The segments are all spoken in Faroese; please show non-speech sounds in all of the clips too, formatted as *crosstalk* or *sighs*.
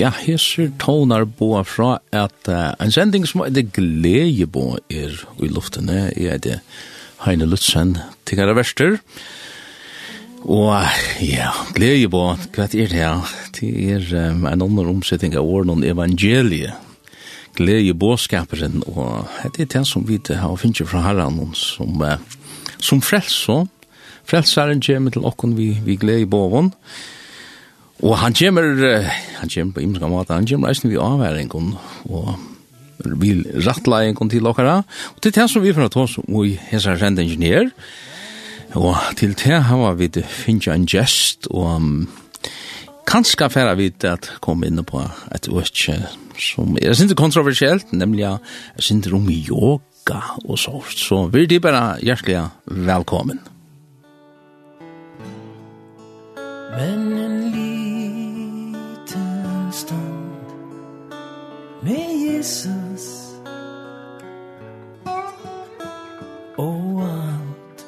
Ja, hesser tonar boa fra at uh, en sending som er det glede bo er i luftene, er det Heine Lutzen, tiggare verster. Og ja, glede bo, hva er det her? Det er um, en annen omsetting av åren evangelie. Glede boskaperen, og det er det som vi har finnet fra herren, som, uh, som frelser. Frelseren kommer til åkken vi, vi glede boven. og Og han kommer, han kommer på imenska måte, han kommer reisende vi avværingen, og vi rattlæringen til okkara, og til det som vi får ta oss, og i hessar sendingen her, og til det har vi finnet en gest, og um, kanskje færre vi at komme inn på et øst som er sinte kontroversielt, nemlig er sinte om yoga og så, så vi er bare hjertelig velkommen. Men en liv med Jesus Og alt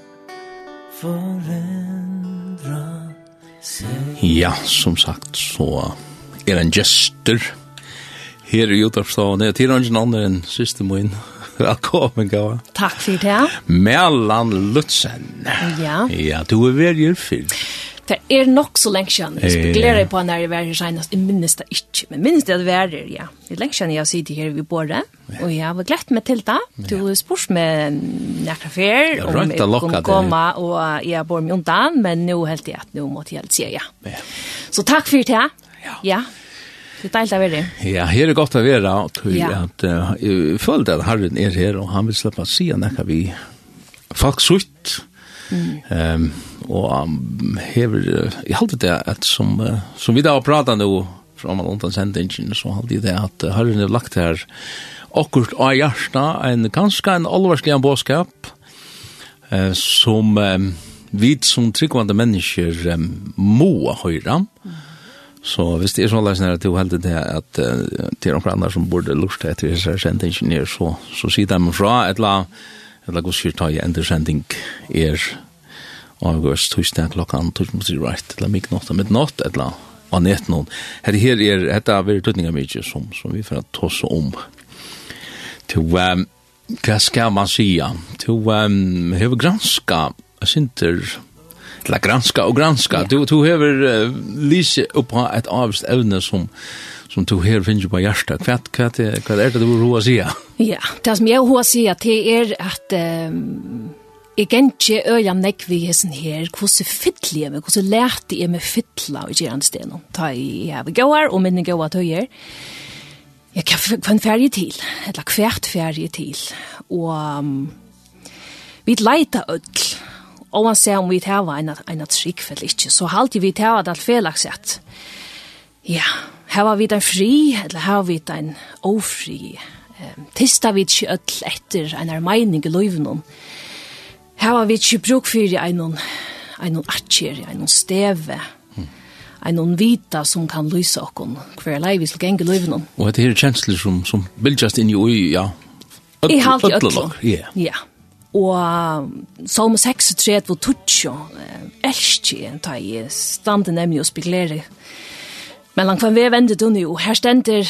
forendra seg Ja, som sagt, så er en gestur Her i Jotarpstavene, til er tirangen andre enn siste min. Velkommen, Gava. Takk for det. Mellan Lutzen. Ja. Ja, du er veldig fyrst. Det er nok så lenge siden. Jeg spekulerer på når jeg var her senest. Jeg minnes det ikke, men minnes det at vi er her, ja. Det er lenge siden jeg sitter her ved bordet, og jeg har glett meg til det. Du har spørs med nærkere fer, om jeg kunne komme, og jeg bor med undan, men nå helt jeg at nå måtte jeg helt si ja. Så takk for det. Ja. ja. Det er deilig å være. Ja, her er godt å være, og jeg føler at Herren er her, og han vil slippe å si at vi faktisk Ehm och hever jag håller det att som uh, som vi där pratar nu från man undan sentingen så håller det att har det lagt här akkurat av hjärsta en ganska en allvarslig boskap eh, som um, vi som tryggvande människor um, må höra. Så hvis det er sånn løsner at du heldig det at uh, til noen andre som burde lurt etter disse sentingene, så, så sier de fra et eller annet eller gosir ta i endersending er avgås tusen klokkan tusen mot right eller midnatt midnatt eller av nett noen. Her her er dette er veldig tøtning av mye som, som vi får ta oss om. Til um, hva skal man sija? Til um, hever granska jeg synes eller granska og granska. Ja. Du, du hever uh, lyse oppa et avst evne som som du her finner på hjertet. Hva, hva, hva er det du vil hva sier? Ja, det som jeg hva sier, det er at um, jeg kan ikke øye nekk vi hessen her, hvordan fytler jeg meg, hvordan lærte jeg meg fytla og gjerne stedet. Ta i hevet gåer, og minne gåer tøyer. Jeg kan få en ferie til, eller hvert ferie til. Og um, vi leita ødel, og man ser om vi tar en en trygg, eller ikke, så halte vi tar det alt felakset. Ja, her var vi den fri, eller her var vi den ofri. Um, tista vi ikke öll etter en er mening i løyvnum. Her var vi ikke bruk for en einon atjer, einon steve, en einon vita som kan lyse okkon hver lei vi skal enge loivnum. Og det her kjensler som, som bildjast inn i ui, ja. I halt i öllum. Ja. Ja. Og Salmo 36 var tutsjo, elskje, ta i standen nemlig og speglerer Men langt van vi vende du nu, her stender,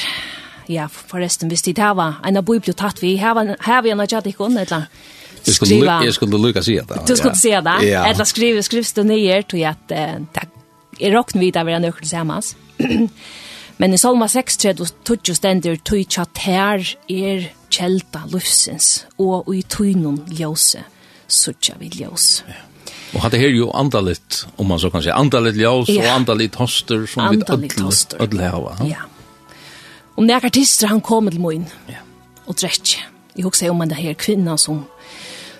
ja, forresten, hvis de tava, en av bøyblu tatt vi, her vi en av tjattikon, et eller Jeg skulle, jeg skulle lukka si det. Du skulle si det. Ja. Eller skrive, skrivs du nye, tog jeg at det er råkner vidt av en økker samans. *clears throat* Men i Salma 6, 3, tog stender, tog tja ter er kjelta lufsens, og i tøynun ljøse, suttja vi ljøse. Ja. Och hade her jo andalit om man så kan si, andalit ljós ja. och andalit hoster som vi ödl ödl här. Ja. Och när artister han kom til moin Ja. og dräck. Jeg husker om den her kvinna som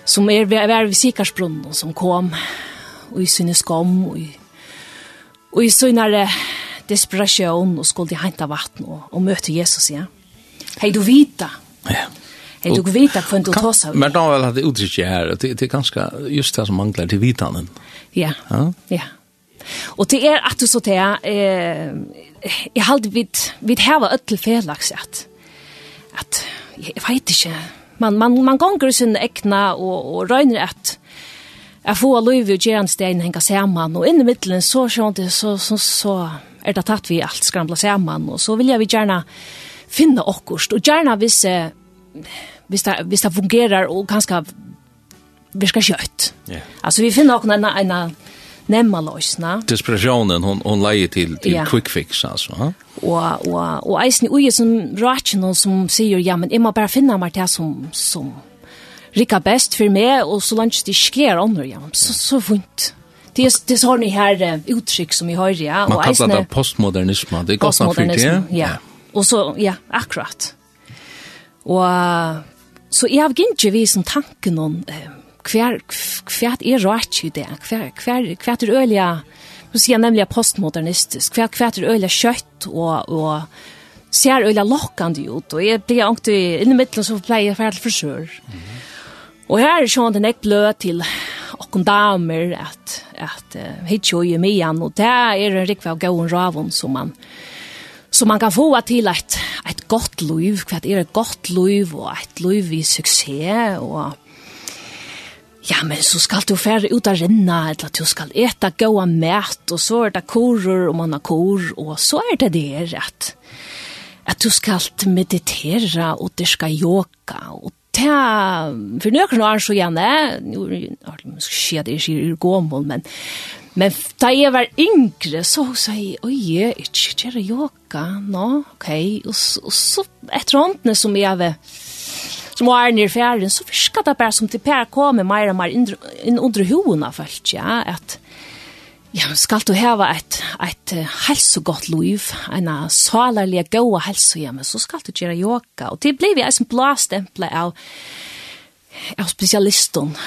som er ved er ved sikarsbrunn og som kom og i sinne skam og i og i sinne desperation og skulle hämta vatten og, og møte Jesus ja. Hei du vita. Ja. Hej, du vet att kvant du så. Men då väl hade uttryck här. Det det är ganska just det som manglar till vitanen. Ja. Ja. Ja. Och det är att du så där eh i hade vid vid här öll felaktigt. Att jag vet inte man man man går sin ekna och och röner att Jag får lov att göra en sten hänga samman och in i mitten så så så så är det tatt vi alt skramla samman och så vill jag vi gärna finna okkurst och gärna vissa hvis det, hvis det fungerer og ganske virka kjøtt. Yeah. Alltså vi finner också en en nemma løsna. Desperationen hon hon leier till till yeah. quick fix alltså. Ha? og, och och eisen uje som rational som säger ja men imma bara finna mer det som som rika best för meg och så lunch det sker andre ja. Så så fint. Det er det har her uh, uttryck som vi har ja och eisen. Man kallar det postmodernism. Det går snart för det. Ja. Och så ja, akkurat. Och Så jeg har ikke vi som tanken om eh, hver, hver er rart i det, hver, hver, hver er ølige, så sier jeg nemlig postmodernistisk, hver, hver er ølige kjøtt og, og ser ølige lokkende ut, og jeg blir ångte inn i midten så pleier jeg ferdig frisør. Mm. Og her er sånn den jeg blød til okken damer, at, at uh, hit jo i mian, og det er en rikve av gåen raven som man, Så man kan få til et, et godt liv, hva er et godt liv, og et liv i suksess, og ja, men så skal du færre ut av renna, eller at du skal eta gåa mæt, og så er det korer, og man har kor, og så er det der at, at du skal meditere, og du skal yoga, og ta, for nøkken år så gjerne, nå er det måske skje det, jeg sier, er gåmål, men Men da jeg var yngre, så sa jeg, oi, jeg er ikke gjør yoga, no, ok. Og, og så etter håndene som jeg var, som var nere i fjæren, så virka det bare som til Per kom med mer og mer inn under hoene, følt ja, at ja, skal du heva et, et helsegodt liv, en salerlig, gode helse hjemme, så skal du gjøre yoga. Og det ble vi en blåstemplet av, av specialisten.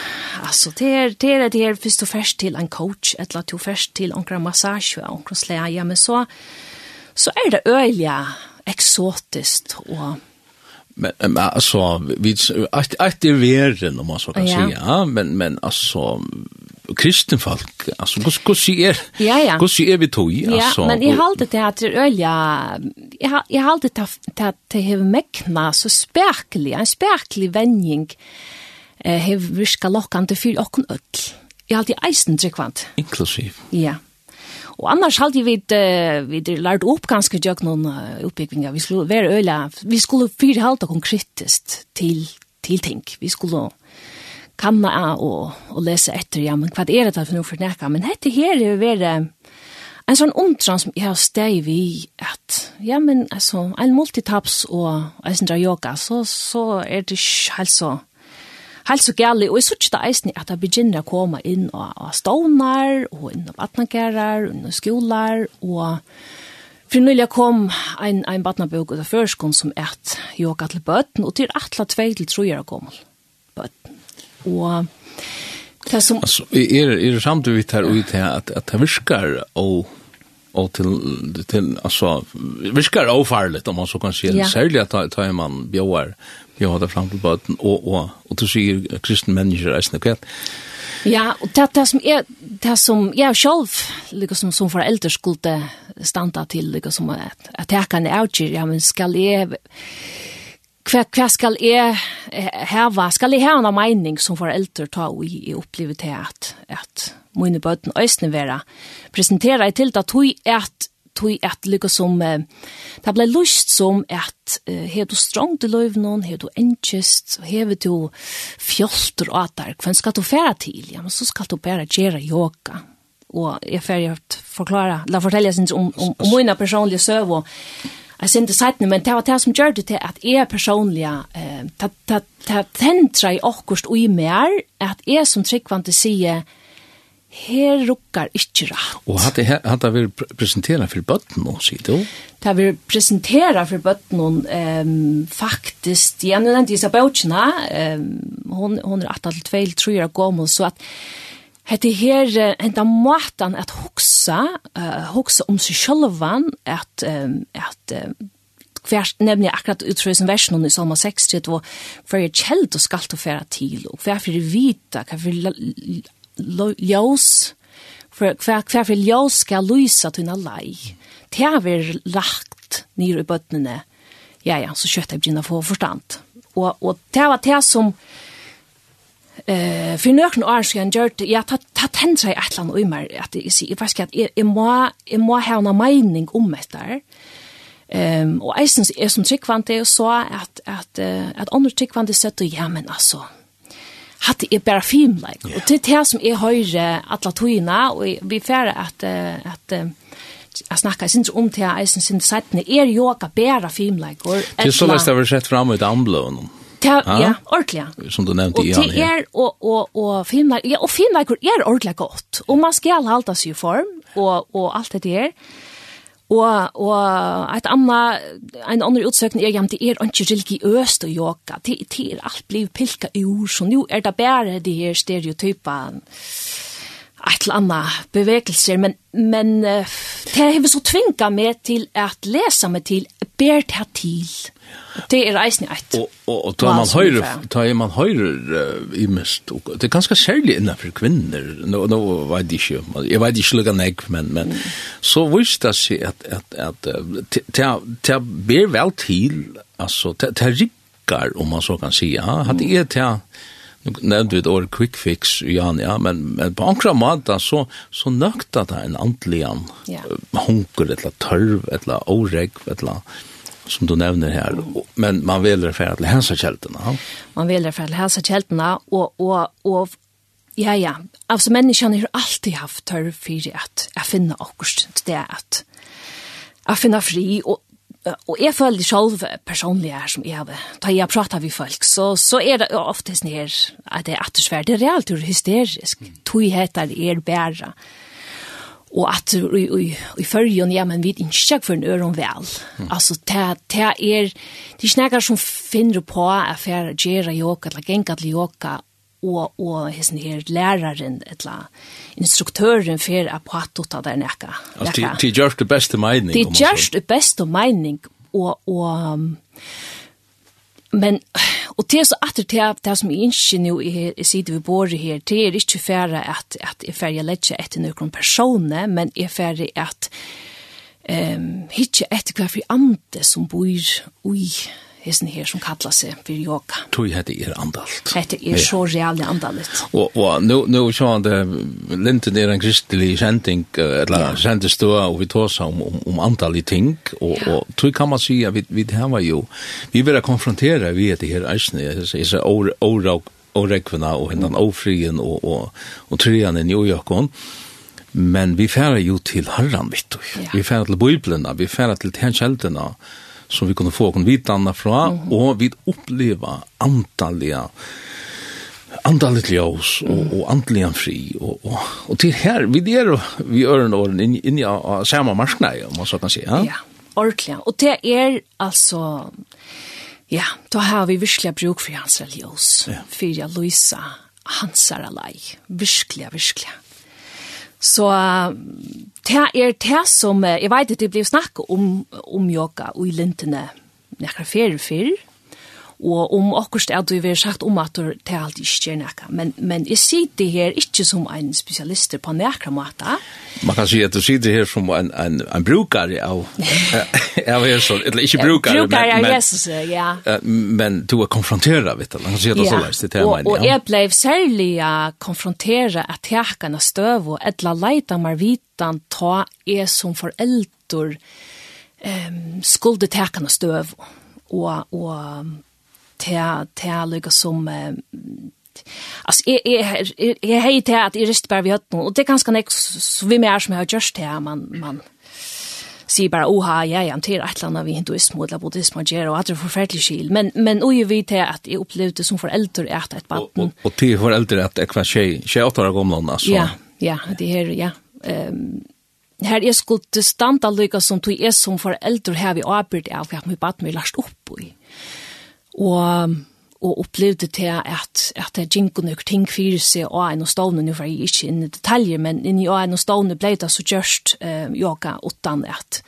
Alltså det är det är det är först och först till en coach eller till först till en massage och en släja men så så är det öliga exotiskt och men, men alltså vi att att det är om man så kan ja. säga men men alltså kristen folk alltså hur hur ser ja ja hur ser vi tog alltså ja men i hållet det att ölja jag jag alltid att att det har mäkna så spärklig en spärklig vänning eh, hev virka lokkande fyrir okkun öll. Jeg halte i eisen tryggvand. Inklusiv. Ja. Og annars halte vi uh, vi lært opp ganske jøk noen uh, utbyggvingar. Vi skulle være øyla, vi skulle fyrir halda konkretist til, til ting. Vi skulle kanna og, og lese etter, ja, men hva er det for noe for nekka? Men dette her er jo være en sånn undran som jeg har steg vi at, ja, men altså, en multitaps og en sånn yoga, så, så er det ikke helt så helt så gærlig, og jeg synes det eisen at jeg begynner å komme inn og, og stånar, og inn og batnagærer, og inn og skolar, og for nylig kom en, en batnabok ut av førskån som et yoga til bøtten, og til atla tvei til trojer å komme bøtten. Og det som... Altså, er, er det samt du vet her ut her at, at det virker og och till till alltså virkar ofarligt om man så kan si, ja. särskilt att ta, ta man bjøar jo har det fram till båten och och och du sier kristen människor är snakket. Ja, og det, det som er, det som jeg selv, liksom som foreldre skulle standa til, liksom, at, at jeg kan avgjøre, ja, men skal jeg, hva, hva skal jeg heva, skal jeg heva noen mening som foreldre ta og i, opplevet til at, at mine bøten øsne være, presentera i til at hun er at tog at lykka som det ble lust som at uh, hev du strongt i løvnån, hev du enkjest, hev du fjolter og at der, hvem skal du færa til? Ja, men så skal du bare gjøre yoga. Og jeg færdig at forklare, la fortelle jeg om, om, om mine personlige søv og Jeg synes det sættene, men det var det som gjør det til at jeg personlig, det tentra i akkurst og i mer, at jeg som tryggvante sier, her rukkar ikkje rett. Og hatt det vi det vil presentera for bøtten nå, sier du? Det vi presentera for bøtten um, faktisk, ja, jeg nevnte Isa Bautjena, um, hon, hon er 8-2, tror jeg, gammel, så at Hette her enda måten at hoksa, uh, hoksa om seg sjølvan, at, um, at um, hver nemlig akkurat utrøy som versen i Salma 60, og hver er kjeld og skalt og færa til, og hver fyrir vita, hver fyrir ljós, for hver, hver for ljós skal lysa tunna lei. Det har vi lagt nere i bøttene. Ja, ja, så kjøtt jeg begynner å få forstand. Og, og det var det som eh för några år sedan gjort jag ta ta tända i ett och mer att det är fast att jag må jag må ha en mening om det Ehm og och eisen är som tyckvant så att att att andra tyckvant det sätter ja men alltså hade är bara film like yeah. och det det som är höjre alla tojna och vi färre att att Jag snackar syns om till syns sin sättne är yoga like och Det är så läst över sett fram ut amblån. Ja, ja, ordentligt. Som du nämnde i han. Och er och och og, filmar ja och filmar är ordentlig gott. Och man ska hålla sig i form och och allt det där. Og, og et annet, en annen utsøkning er at det er ikke religiøst å joka. Det, det er alt blivet pilka ur, så nå er det bare de her stereotypene et eller annet bevegelser, men, men det har så tvinga meg til at lesa meg til ber det til. Det er eisen et. Og, og, og da man høyre, da er man høyre uh, i mest, og, det er ganske særlig innenfor kvinner, nå, nå vet jeg ikke, jeg vet ikke lukka nek, men, men så visst det seg at, at, at det ber vel til, altså, det riggar, om man så kan si, ja, at det er til, nu nevnte vi et år quick fix, Jan, ja, men, men på ankra måte så, så nøkta det en antlian ja. hunker, et eller tørv, et eller åreg, eller som du nevner her, men man velger for at lese kjeltene. Man velger för at lese kjeltene, og, og, og ja, ja, altså menneskene har alltid haft tørv for at jeg finner akkurat det at jeg finner fri, og og jeg føler selv personlig her som jeg har, da jeg prater med folk, så, så er det ofte sånn her, at det er attersvær, det er reelt hysterisk, mm. togheter er bæra. Og at i, i, i førjen, ja, men vi er ikke for en øron vel. Mm. Altså, det, det er, det er ikke noen som finner på at jeg gjør yoga, eller gengat yoga, og, og hessen her læreren, etla, instruktøren for at prate ut av der nekka. Altså, de gjørs det beste mening? De gjørs det beste mening, og, og men, og det er så at det er det som jeg ikke nå er, jeg sier vi bor her, det er ikke færre at, at jeg færre ledger etter noen personer, men jeg færre at um, hitje etter hver fri ande som bor i hesten her som kallar seg for yoga. Tui hette er andalt. Hette er så reale andalt. Og, og nú nú sjón det, Linden er en kristelig sending, eller ja. sendestua, og vi tåsa om, om, om andal i ting, og, ja. og tui kan man sige, vi, vi hava jo, vi vil konfrontera vi etter her eisne, jeg sier, årauk, årekvina, og hendan ofrien og, og, og trian i New men vi færa jo til herran, Ja. vi færa til biblina, vi færa til tjenskjeldina, vi så vi kunne få kon vitanna fra, mm -hmm. og vi oppleva antalliga andaligt ljus och mm. och fri och och og till här vi är vi öron åren inn, inn ja samme marsknei om man så kan si Ja, ordentligt. Och det är alltså ja, då har vi virkelig bruk för hans religios. Ja. För hans Luisa Hansaralai. virkelig, virkelig Så det er det som, jeg vet at det blir snakket om, om yoga og i lintene nekker ferie før, og om akkurat er det vi har sagt om at det er alltid ikke gjør nekka. Men, men jeg sier det her ikke som en spesialist på nekra måte. Man kan si at du sitter her som en, en, en brukare av, *laughs* av Jesus, eller ikke brukare, brukare men, men, Jesus, ja. men du er konfronteret, vet du. Man kan si at det er sånn, det er meg. Og jeg ble særlig å konfrontere at tekene støv og etla leita meg vitan ta jeg som forelder um, skulde tekene støv og, og til, til lykke som Alltså är är är hejt att i rist bara vi hött nu och det kanske näck så vi mer som har just här man man ser bara oha ja ja till ett land av hinduism eller buddhism och gero att det förfärligt skil. Men men och vi vet jag att jag upplevde som förälder är att ett barn och till förälder att jag var tjej tjej åtta år gammal alltså ja ja det här ja. Ehm Her er skuld standa lykka som tog er som foreldre her vi avbyrd av at vi bad meg last opp i og og opplevde til at, at det gikk nok ting fyrir seg og en og stående, nu var jeg ikke inne i detaljer, men inn i en og stående ble det så gjørst eh, yoga utan at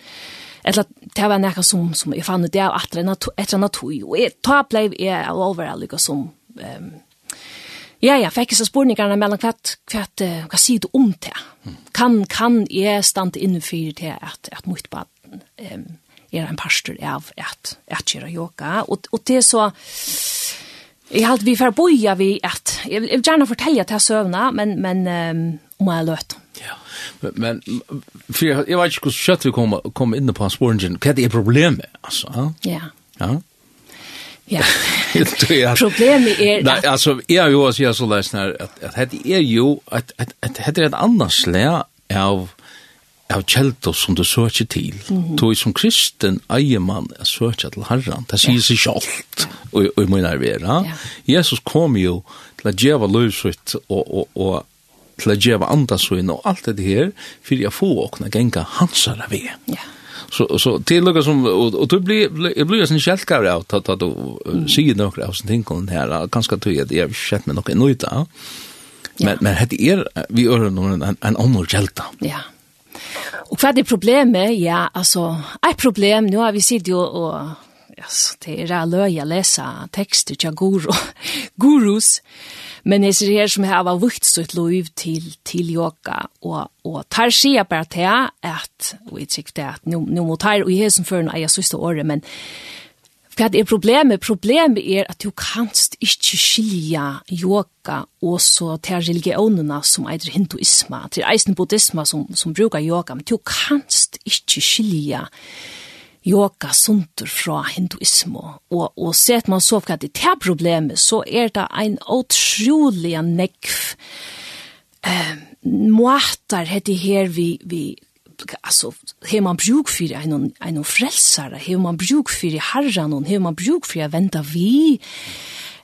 eller det var noe som, som jeg fann det av etter en tog, og jeg, ta ble jeg all over alle som um, Ja, ja, fikk jeg så spurningarna mellan hva, kvart hva sier du om det? Kan kan jeg stande innenfor det at at mitt barn um, er en pastor av at, at gjøre yoga. Og, og det er så... Jeg har vi får boja vi at, jeg vil gjerne fortelle til søvna, men, men um, om jeg løt. Ja, men, men for jeg, jeg vet ikke hvordan kjøtt vi kom, kom inn på sporen, hva er det problemet, altså? Ja. Ja. Ja. *laughs* ja. Problemet er Nei, altså, jeg har jo å si så leisner at, at, at det er jo at, at, at, at det er et annet slag av av kjeltor som du søker til. Mm -hmm. Toi som kristen eier man er søker til Herren. Det sier seg sjalt, og, og min arvera. Ja. Jesus kom jo til å djeva løsut, og, og, og til å djeva andasvinn og alt det her, for jeg får åkne genga hansara ved. Ja. Så, så det er som, och och du blir, jeg blir sånn kjeltgare ut att att du ser sier noe av sånne ting kon här ganska tydligt jeg har med noe nøyta, men, men, men det är vi ører någon en, en annan kjelta. Ja, ja Och vad är problemet? Ja, altså, et problem, nå har vi sittet jo og Yes, det är att löja läsa texter till guru, *laughs* gurus. Men det är det som jag har vuxit så ett lov till, till yoga. Och, och tar sig jag bara till att, och jag det att nu, nu mot här, och jag är som för en jag sista året, men Hva er problemet? Problemet er at du kanst ikke skilja yoga og så til religionene som eitir hinduisma, til eisen buddhisma som, som brukar yoga, men du kanst ikke skilja yoga sunter fra hinduismo. Og, og set man så hva det er problemet, så er det en utrolig nekv eh, måter heter her vi, vi alltså har man bruk för en en frälsare har man bruk för herran och har man bruk för att vänta vi.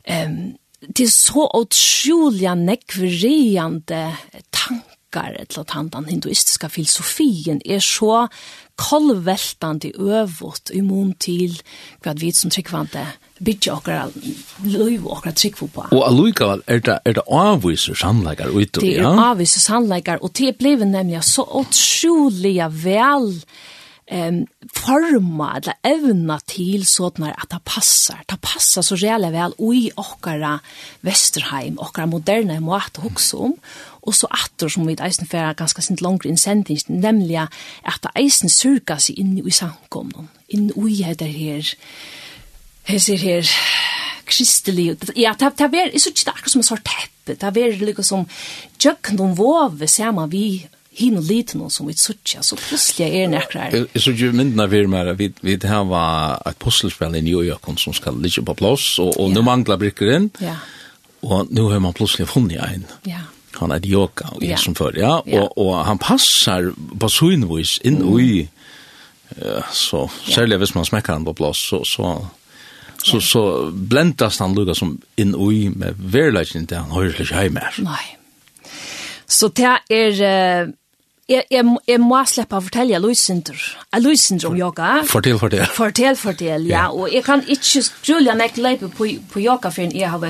Ehm um, det är så otroliga nekveriande tankar till att han den hinduistiska filosofin är så kolveltande övåt i mån till vad vi som tryckvante bytja okkar løyv okkar tryggvo på. Och allukavall er det, er det avviser sannleikar ut Det er ja? avviser sannleikar, og det blev nemlig så utrolig vel um, forma eller evna til sånn at det passar. Det passar så reale vel i okkara Vesterheim, okkara moderne måte hoksa om, og så atter som vi eisen fyrir ganske sint langre innsending, nemlig at eisen surka seg inn i samkomnen, inn i det her, hesir her kristelig. Ja, det, det er så ikke akkurat som en sort teppe. det er liksom som jöknon vove sama vi hin og liten og som vi suttja, så plutselig er det her. Jeg synes jo myndene vi mer, vi, vi har et puslespill i New York som skal ligge på plass, og, og ja. nå mangler brikkeren, ja. og nå har man plutselig funnet en. Ja. Han er yoga og jeg som før, ja, og, og han passer på synvis inn i, ja, så særlig hvis man smekker han på plass, så, så Så, så blendas han lukka som inn ui med verleikning til han høyre slik heim her. Nei. Så det er... Uh, jeg, jeg, jeg må slippe å fortelle Luisindur. Luisindur om yoga. Fortell, fortell. Fortell, fortell, ja. Og jeg kan ikke skrulle ekte leipe på, på yoga for jeg har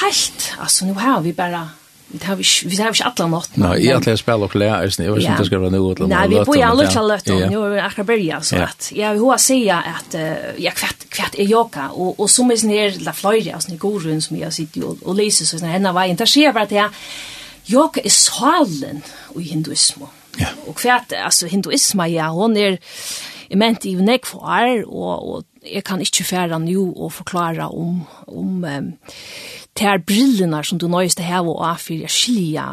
helt... Altså, nå har vi bare Vi har ikke, vi har ikke alle nått. Nei, jeg har spiller og klær, jeg vet ikke om det skal være noe til. Nei, vi bor i alle til løtt, og nå er vi akkurat byrja, så at jeg vil ha sige at ja, kvart, kvart er yoga, og, og som er sånn her, la fløyre, og sånn i god rundt som jeg sitter og, og leser, så sånn henne veien, der skjer bare at jeg, yoga er salen i hinduismo. Ja. Og kvart, altså hinduismen, ja, hon er, jeg mente i nek for år, og, og jeg kan ikke fære nu og forklare om, om um, ter brillene som du nøyeste her og av for jeg skilja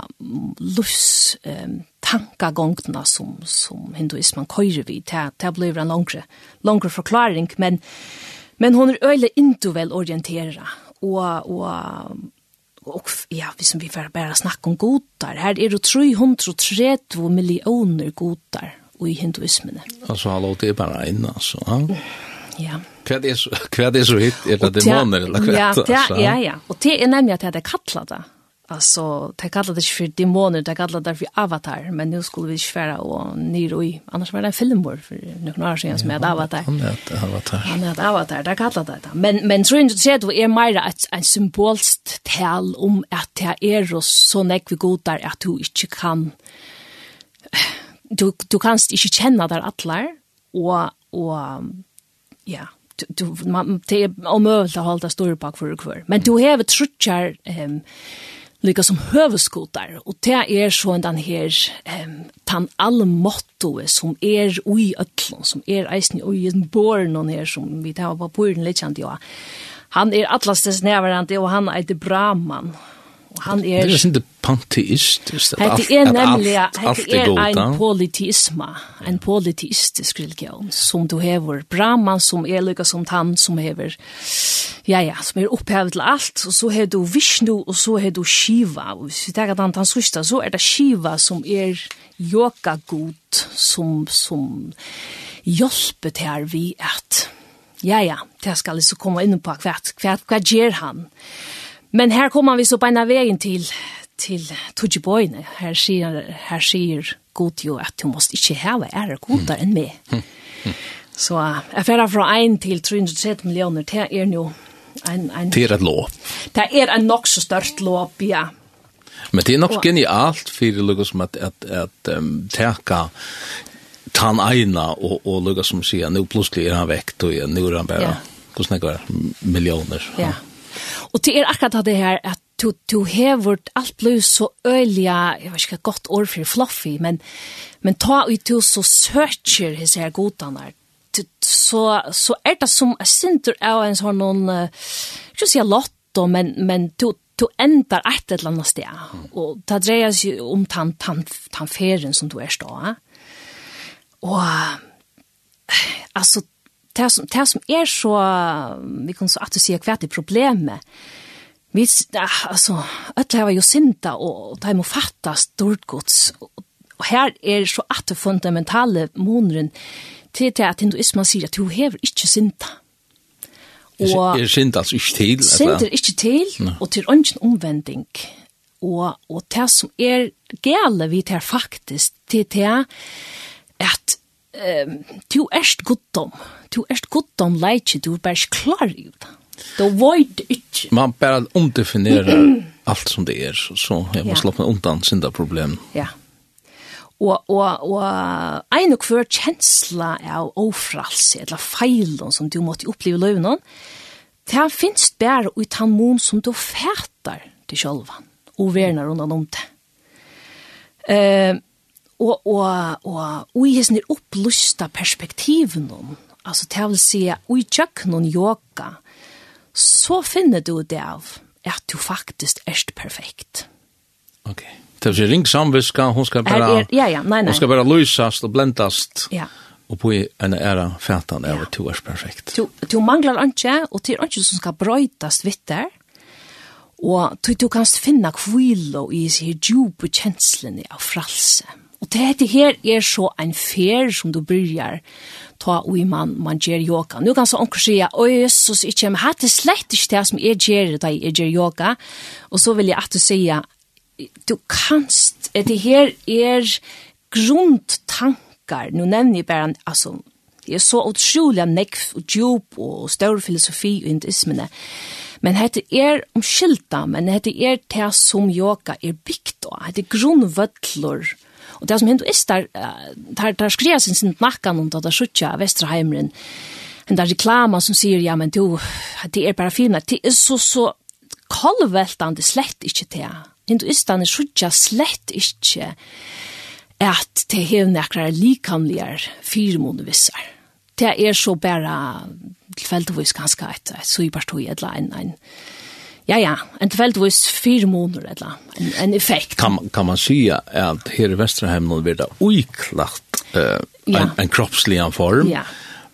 løs um, tankagongtene som, som hinduismen køyre vi. Det, det blir en langre, langre forklaring, men, men hon er øyelig ikke vel orienteret. Og, og och ja, vi som vi får bara snacka om godar. Här är det 330 miljoner godar i hinduismen. Alltså hallo det är bara en alltså. Ja. Ja. Kvad er så kvad *laughs* er så hit er det demoner eller kvad. Ja, ja, ja, ja. Og det er nemlig at det er kallat det. Alltså det kallar det för demoner, det kallar det för avatar, men nu skulle vi svära och nyr i. Annars var det en filmbord för några år sedan som heter Avatar. Han heter Avatar. Han heter Avatar, det kallar det. Men, men tror inte att det är mer ett, ett symbolst tal om att det är så näck vi godar att du inte kan du, *sighs* du kanst inte känna där allar och, och ja, du, man, det är omöjligt att hålla stora bak för kvar. Men du har trutchar ehm lika som hövskotar och det är så den här ehm tan all motto som är oj öllon som är eisen oj en born och här som vi tar på på den legend ja. Han är atlastes närvarande och han är det bra man Og han er... Det er ikke panteist. Det er nemlig det er en politisme, en politistisk religion, som du hever Brahman, som er lykka som han, som hever, ja, ja, som er opphevet til alt, og så har du Vishnu, og så har du Shiva, og hvis vi tenker at han tar sørste, så er det Shiva som er yoga-god, som, som hjelper til her vi at, ja, ja, det skal liksom komme inn på hva, hva, hva, gjør han? Men her kommer vi så på en av veien til, til Tudjiboyne. Her sier, her sier god jo at du måste ikke heve ære godere enn meg. Så Mm. Så jeg færre fra 1 til 330 millioner, det er jo en... en det er et lov. Det er en nok så størst lov, ja. Men det er nok genialt for lukket som at, at, at um, teka tan eina og, og lukket som sier, nå plutselig er han vekt og nå er han bare, ja. hvordan det går, millioner. Ja. ja. Og det er akkurat det her at du, du hever alt blod så øyliga, jeg vet ikke godt ord for fluffy, men, men ta ut du så søker hese her godene så, så er det som jeg synder av en sånn noen, ikke å si lotto, men, men du, du endar et eller annet sted. Og det dreier seg om tan, tan, tan ferien som du er stå. Og altså, det som, det som er så, vi kan så at du sier hva er problemet, vi, altså, alle har jo synda, og de må fatta stort gods, og her er så at det fundamentale måneren til det at hinduismen sier at du hever ikke synda. Og, er synd altså ikke til? Synd er ikke til, og til ønsken omvending. Og, og det som er gale vi tar faktisk til det at um, du erst guttom, du erst guttom leitje, du er bare klar i det. Du void ikke. Man bare omdefinerer alt *clears throat* som det er, så jeg må ja. slappe undan sinda problem. Ja. Og, og, og ein og hver kjensla av ofralse, eller feilen som du måtte oppleve i løvnen, det finnes bare ut han mån som du fætar til sjølvan, og verner undan om det. Eh, og, og, og, og i hessen er opplusta perspektiven om, altså til vil si, og i tjøkkenen yoga, så finner du det av at du faktisk er perfekt. Ok. Det er ring samviska, hun skal bare, er, er, ja, ja, nei, nei. Hun skal bare lysast og blendast. Ja. Og på en æra fætan er ja. du er perfekt. Du, du manglar ikke, og det er ikke som skal brøytast vitt der. Og du, du kan finna kvilo i disse djupe kjenslene av fralse. Og det heter her er så en fer som du byrjar ta og i man, man gjør yoga. Nå kan så onker sier, oi, Jesus, ikke, men hatt det slett ikke det som jeg gjør da jeg gjør yoga. Og så vil jeg at du sier, du kanst, det her er grundtankar, nå nevner jeg bare, altså, det er så utrolig nekv og djup og større filosofi og indismene. Men hette er omskylda, men hette er det som yoga er bygd av, hette er grunnvødler, og Og det som hinduistar, der, der skriver sin sin nakkan om det der suttja Vesterheimren, den der reklama som sier, ja, men du, det er bare fina, det er så, så kolveltande slett ikke det. Hinduistane suttja slett ikke at det hev nekrar likamligar fyrmonevissar. Det er så bare tilfeldigvis ganske et, et, et, et, et, et, et, et, Ja, ja, en tilfeldigvis fire måneder, eller en, en effekt. Kan, kan man si at her i Vesterheimen blir det uiklagt uh, en, ja. en kroppslig form, ja.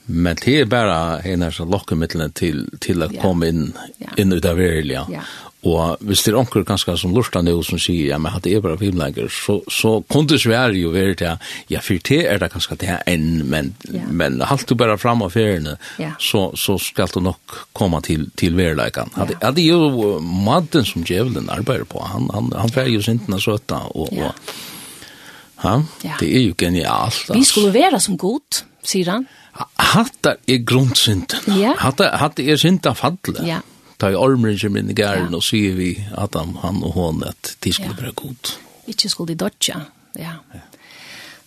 men det er bare en av lokkemidlene til, til å ja. komme inn, ja. inn ut av verilige. Ja. Og hvis det er onker ganske som lortan det som sier, ja, men hatt er bare filmleger, så, så kunne svære jo være til, ja, for det er det ganske det enn, men, ja. men halt du bare fram av feriene, ja. så, så skal du nok komme til, til verleikene. Ja. Ja, det er jo madden som djevelen arbeider på, han, han, han fer jo sintene søtta, og, ja. og ja. det er jo genialt. Vi skulle være som god, sier han. Hatta er grunnsynden. Ja. Hatta, hatta er synda fadle. Ja ta i ormeren som inn i gæren, ja. og sier vi at han, han og hon at de skulle ja. være god. Ikke skulle de dodja, ja. ja.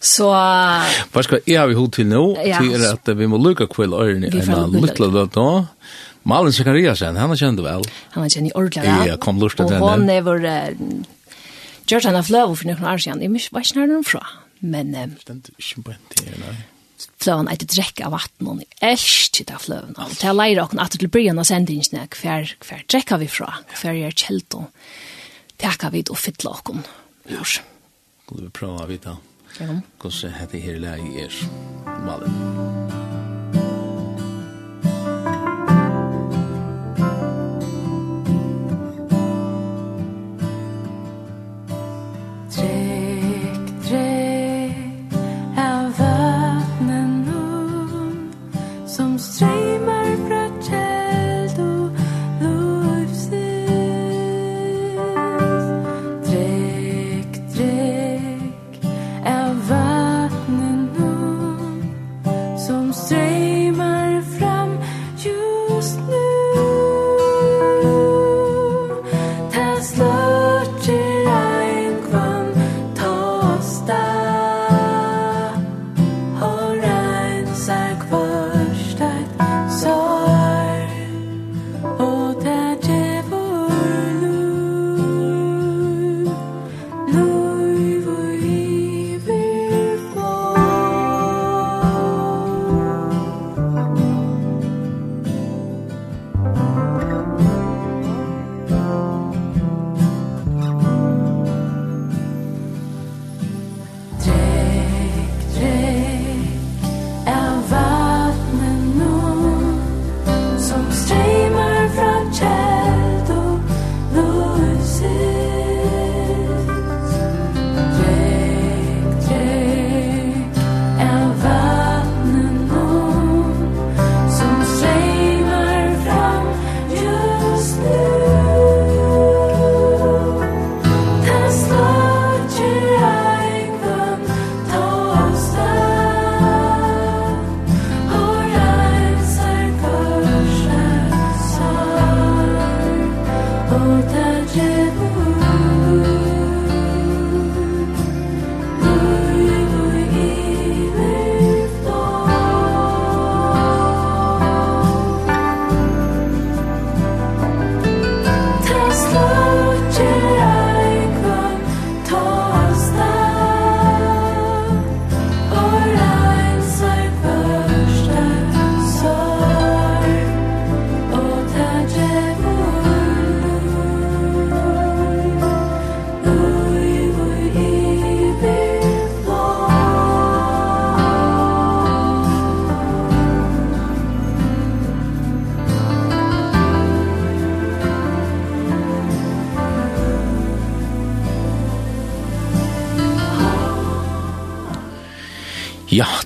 Så... Hva skal jeg ha vi hod til nå? Ja. Til er at vi må lukke kvill ørene enn lukla løt nå. Malin Sekariasen, han har kjent det vel. Han har kjent i ordentlig vel. Ja, kom lurt til henne. Og hon er vår... Uh, Gjørt han av fløv for noen år siden. Jeg vet ikke når hun fra, men... Um, Stendt ikke på en tid, nei fløven etter drekk av vatten, og jeg elsker det fløven. Og til jeg leier åkken at til bryen av sendingene, hver, hver drekker vi fra, hver er kjelt, og takker vi og fytler åkken. Ja, skulle vi prøve å vite hvordan dette her leier er. Malen.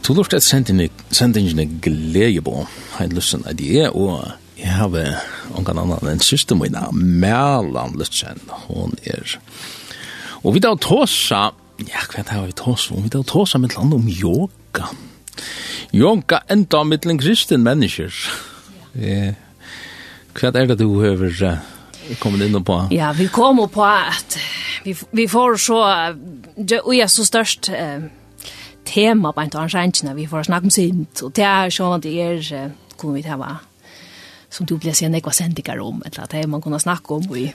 Du lort et sendingene glede på, har lysten at det, og jeg har ongan annan enn syste mina, Mellan Lutzen, hon er. Og vi da tåsa, ja, hva er vi tåsa om? Vi da tåsa med land om yoga. Yoga enda med en kristen mennesker. Hva er det du høver kommet inn på? Ja, vi kom på at vi, vi får så, og jeg så størst, eh, tema på en av arrangementen vi får snakke om sint, og det er sånn at det er, kunne vi til å som du blir sen ekva sendikar om eller at det man kunna snacka om Vi.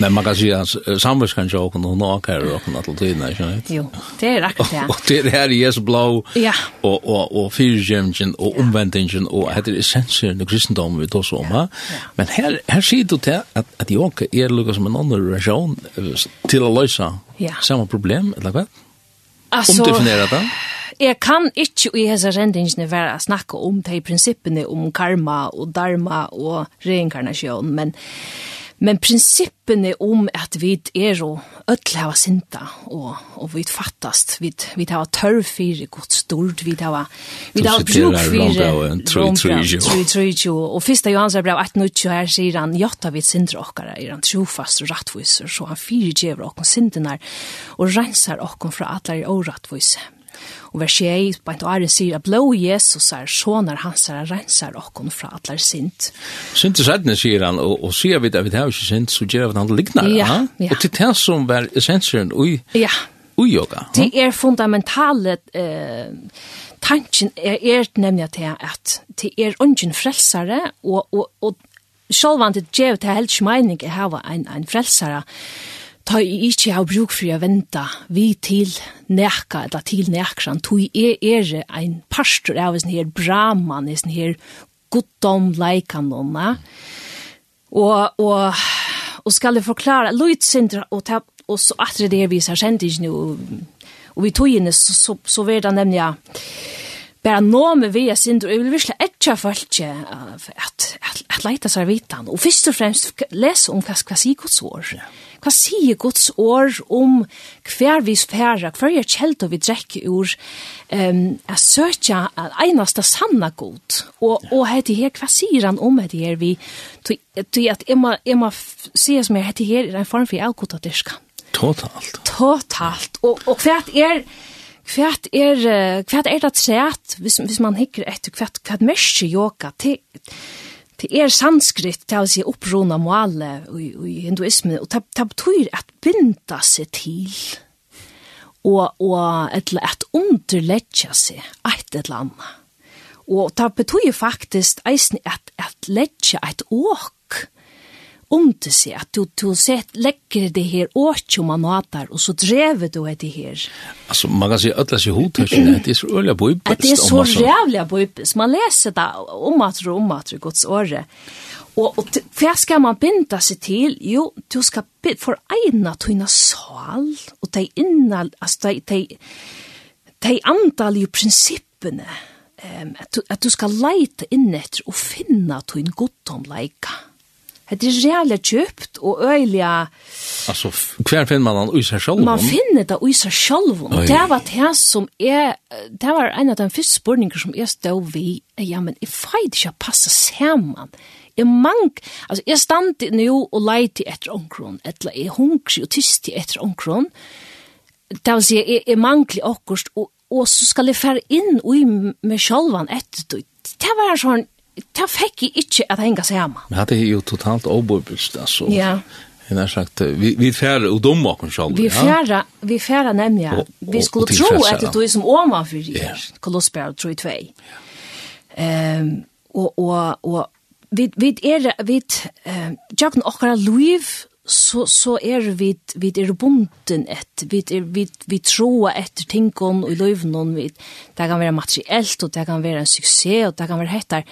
Men man kan si at samvetskan jag och någon åker och något till tiden, inte sant? Jo, det är akkurat det. *laughs* Och det här är jes blå ja. och, och, och fyrgämgen och omvendingen, och heter är essensen i kristendommen vi tar så om. Men här, her ser du til att, att jag är lukket som en annan til till løse ja. samma problem, eller vad? Alltså, Omdefinera det? Jeg kan ikke i hese rendingen være å snakke om de prinsippene om karma og dharma og reinkarnasjon, men Men prinsippene om at vi er og ødel hava sinta, og, og vi fattast, vi, vi hava tørr fyrir godt stort, vi hava, vi hava bruk fyrir rombrau, og fyrsta Johans er brev 18.20 her sier han, jatta vi sindra okkara, er han trofast og rattviser, så han fyrir djever okkon sindinar, og reinsar okkon fra atlar i årattviser Og vers 6, bænt og ære sier at blå Jesus er sånar hans er rensar okkon fra atler sint. Sint i sættene sier han, og, og sier vi at vi har ikke sint, så gjør vi at han liknar. Ja, ja. Og til det som var essensen ui, ja. ui yoga. Ha? Det er fundamentale eh, tanken er, er nemlig at det er at det er ungen frelsare, og, og, og Sjálvand det gjev til helst meining er hava ein, ein frelsare, ta i ikkje ha bruk for å vente vi til nekka, eller til nekran, tog er er ein pastor av en her braman, en her goddom leikanonna, og, og, og skal jeg forklare, Lloyd Sindra, og, ta, og så atre det vi har kjent ikke nå, og vi tog inn, så, så, så var det nemlig, bara med vi er sindra, og jeg vil virkelig etja folk at, at, at leita seg vitan, og først og fremst lese om hva, hva sier Guds. Ja. Hva sier Guds år om hver vi sfæra, hver er kjeld og vi drekker ur, um, er søtja einasta sanna god, og, og hette her, hva sier han om hette her vi, til at jeg må, jeg må sier som jeg hette her, er en form for avgod. Totalt. Totalt, og, og hva er, hva er hva er det sært hvis hvis man hikker etter kvært kvært mest yoga til det er sanskrit til å si opprona måle i, i hinduismen, og det, det betyr at binda seg til, og, og et, at underledja seg et eller annet. Og det betyr faktisk eisen at, at ledja et åk om til seg, at du, du sett legger det her åkje man matar, og så drever du det her. Altså, man kan si at det er hodtørsene, det er så øyelig bøybest. At det er så rævlig bøybest. Man leser det om at og om at du, gods året. Og, og hva skal man binda seg til? Jo, du skal for eina tøyna sal, og de innal, altså, de, de, de andalige prinsippene, um, at, du, at du skal leite inn etter og finna tøyn goddomleika. leika Det er reale kjøpt og øyelig. Altså, hver finner man den i seg selv? Man finner det i seg selv. Og det var det som er, det var en av de første spørninger som jeg stod ved, ja, men jeg feit ikke å passe sammen. Jeg mang, altså, jeg stand nå og leite etter omkron, eller jeg hungrig og tyst etter omkron. Det vil si, jeg, jeg mangler akkurat, og, og så skal jeg fære inn i meg selv etter det. Det var sånn, det fikk jeg ikke at henga seg hjemme. Men det er jo totalt overbevist, altså. Ja. Jeg har sagt, vi, vi færre og dumme oss selv. Vi færre, ja? vi færre nemlig, Og- Vi skulle og, tro at det er som åma for Ja. yeah. Kolossberg, tror jeg, tvei. Yeah. Um, og, og, og vi, vi er, vi, um, jeg kan akkurat liv, så så er vi vi er bunden et vi er, vi vi troa ett tinkon og löven någon vi det kan være materiellt og det kan være en suksess og det kan være hettar.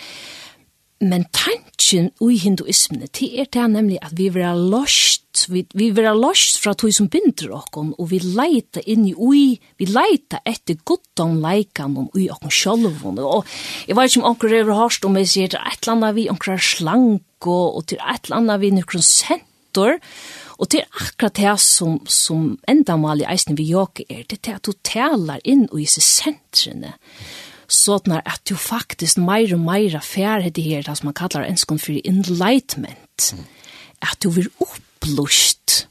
Men tanken i hinduismen det er det nemlig at vi vil ha lost vi vi vil ha lost fra tog som binder oss og vi leita inn i ui vi leita etter gottan leikan og ui och själva og jeg vet ikke om onker er hørst om jeg jag et eller annet vi onker er slank og, og til et eller annet vi nøkron sent atter. Og det er akkurat det som, som enda mal i eisen vi jåke er, det er at du taler inn i disse sentrene. Sånn at du faktisk mer og mer færre det her, det som man kallar enskånd for enlightenment. At du blir opplust,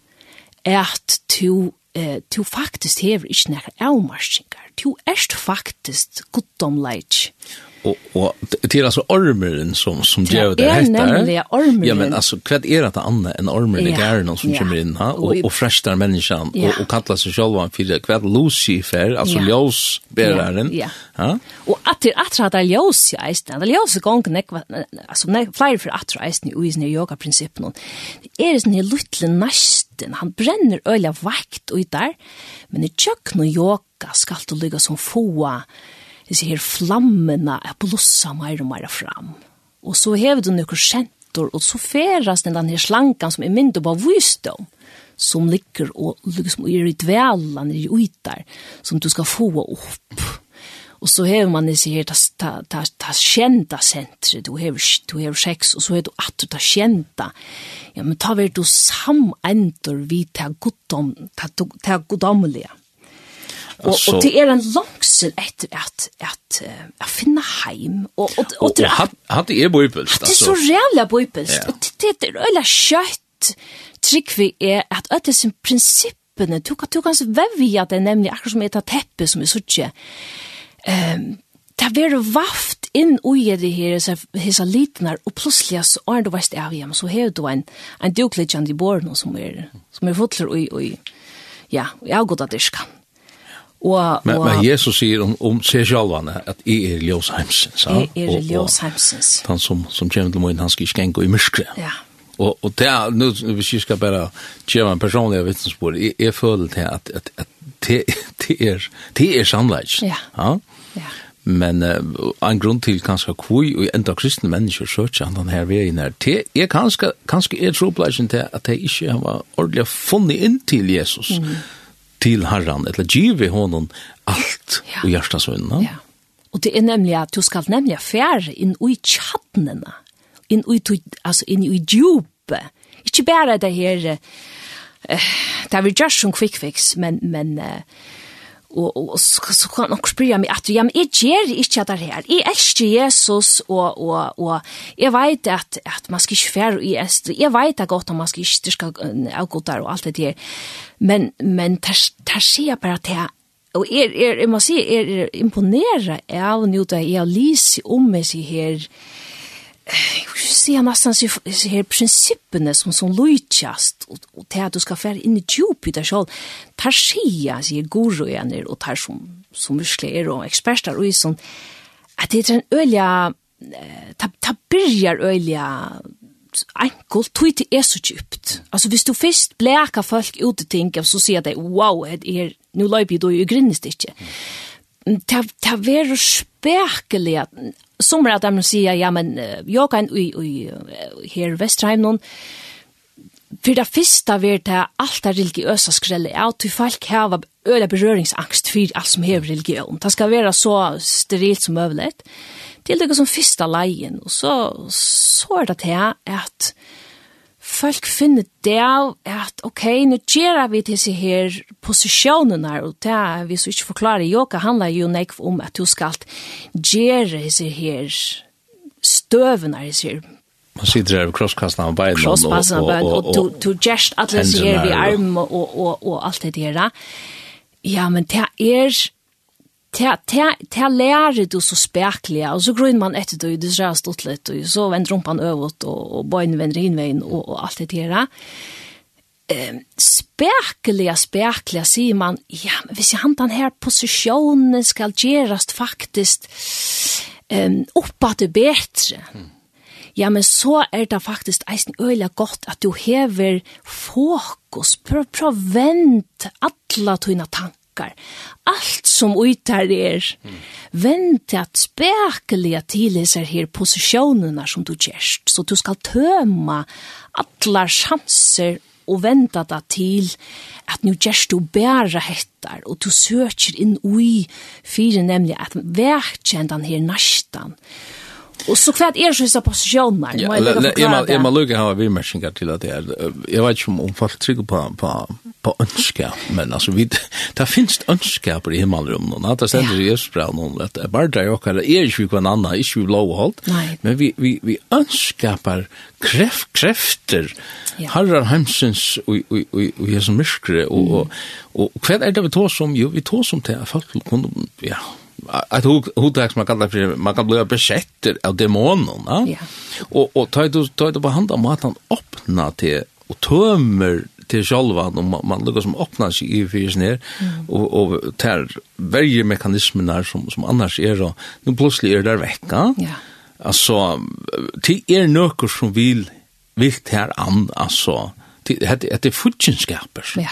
At du eh, du faktisk hever ikke nærkere avmarskinger. Du erst faktisk goddomleik. Ja och och det är alltså ormeren som som gör det här. Ja, nämligen ormeren. Ja, men alltså kvad är det annat än ormeren ja. där någon som ja. kommer in här och och fräschar människan ja. och och kallar sig själv en för kvad Lucifer, alltså ja. ljus bäraren. Ja. ja. Och att det att er ljus i eisen, det ljus gång neck alltså nej flyr för att rejst i is i York principen. Det är det en liten nästen. Han bränner öliga vakt och där. Men i tjøkken og yoga skal du ligga som foa disse her flammene er blossa mer og mer fram. Og så hever du noen kjentor, og så feras den denne slankan som er mindre på visdom, som ligger og liksom er i dvelan, i uitar, som du skal få opp. Og så hever man disse her, ta, ta, ta kjenta sentret, du hever, du hever sex, og så hever du at du ta kjenta. Ja, men ta ver du samendor vi ta goddom, ta, ta goddomlige. Ja Alltså, og det er en langsel etter at, at, långsel at finne heim. Og, og, og, och och och det hade är bojpulst. Det er så reelle bøybelst. Ja. Og det är öla kött. Trick vi är att att det är en princip du kan, du kan vevja det nemlig, akkurat som et teppe som er suttje. Um, det var vaft inn ui det her, hessa litnar, og plutselig så er du veist av hjem, så har du en, en duklitjan i borno som er, som er fotler ui, ui, ja, jeg har gått av diska. Og, men, og, men Jesus sier om, om seg sjálvane at jeg er ljøsheimsens. Jeg er ljøsheimsens. Han som, som kommer til morgen, han skal ikke gå i myskre. Ja. Og, og det er, nu, hvis jeg skal bare gjøre en personlig vittnesbord, jeg, jeg føler til at, at, at det, det er, det er sannleik. Ja. ja. ja. Men uh, en grunn til kanskje kvui og enda kristne mennesker søker han den her veien her. Det er kanskje, kanskje er tropleisen til at de ikke har ordentlig funnet inn til Jesus. Mm til Herren, eller give honom allt ja. og hjertas vunna. Ja. Og det er nemlig at du skal nemlig fære inn i tjattnene, inn i, altså inn i djupet, Ikke bare det her, uh, det er vi gjør som quick fix, men, men uh, og, og så, så kan nok spyrja meg at ja, men jeg gjør ikke det her. Jeg elsker Jesus, og, og, og jeg vet at, at man skal ikke fære i est. Jeg vet at godt at man skal ikke styrke av god der og alt det der. Men, men der, der sier jeg bare til Og er, er, jeg må si, er, er imponere av nå da jeg lyser om meg her, jeg vil si ser nästan så her prinsippene som som lojtjast og, og til at du skal fære inn i djup i deg selv, tar skia sier goro igen och tar som som muskler og eksperter, og sånn, at det er en ölja ta ta börjar ölja enkelt tog det er så djupt. Altså, hvis du først blekar folk ut och ting, så sier de, wow, det er, nu löper du ju grinnest ikke. Ta, ta är spekelig som er at de sier, ja men jeg kan i, i, her i Västerheim noen, for det første vil det alt det religiøse skrället är til folk har öliga berøringsangst for alt som är religion. Det skal være så sterilt som möjligt. Det er det som første leien, og så, så er det til at folk finner det av at ok, nå gjør vi disse her posisjonene og det er, hvis vi ikke forklarer yoga, handler jo nekv om at du skal gjøre disse her støvene, disse her Man sitter her ved krosskastene av beina. Krosskastene av beina, og du gjerst alle disse her i arm og, og, og, og alt det der. Ja, men det er ta lærer du så spekliga, og så grunner man etter det, det ser stått litt, og så vender rumpan øvåt, og, og bøyne vender innveien, og, og alt det der. Ehm spekliga, spekliga, sier man, ja, men hvis han den her posisjonen skal gjerast faktisk um, oppa til betre, ja, men så er det faktisk eisen øyla godt at du hever fokus, prøv, prøv vent alla tøyna tank tankar. Alt som uitar er, mm. vent at spekeliga tilheser her positionerna som du gjerst. Så du skal tøma alla chanser og venta da til at nu gjerst du bæra hettar og du søker inn ui fyrir nemlig at verkjendan her nastan. Mm Och så kvart är det så positioner. Ja, jag man jag man lukar har vi matchningar till att det är jag vet inte om folk trycker på på på önska men alltså vi där finns önska på det himmelrummen och att sen det är språk någon att bara där och eller är ju kan annan är ju low halt. Men vi vi vi önskar på kraft krafter. Harrar hemsens och och och och som myskre och och kvar är det vi tar som ju vi tar som till folk kunde ja att hur man kallar för man kan bli besatt av demonerna. Ja. Och och ta det ta det på hand om att han öppnar till och tömmer till själva om man lukkar som öppnar sig i fyrs ner och och tär varje mekanismerna som som annars är så nu plötsligt är det där vecka. Ja. Alltså till er nökor som vill vilt här an alltså det det är futchenskaper. Ja.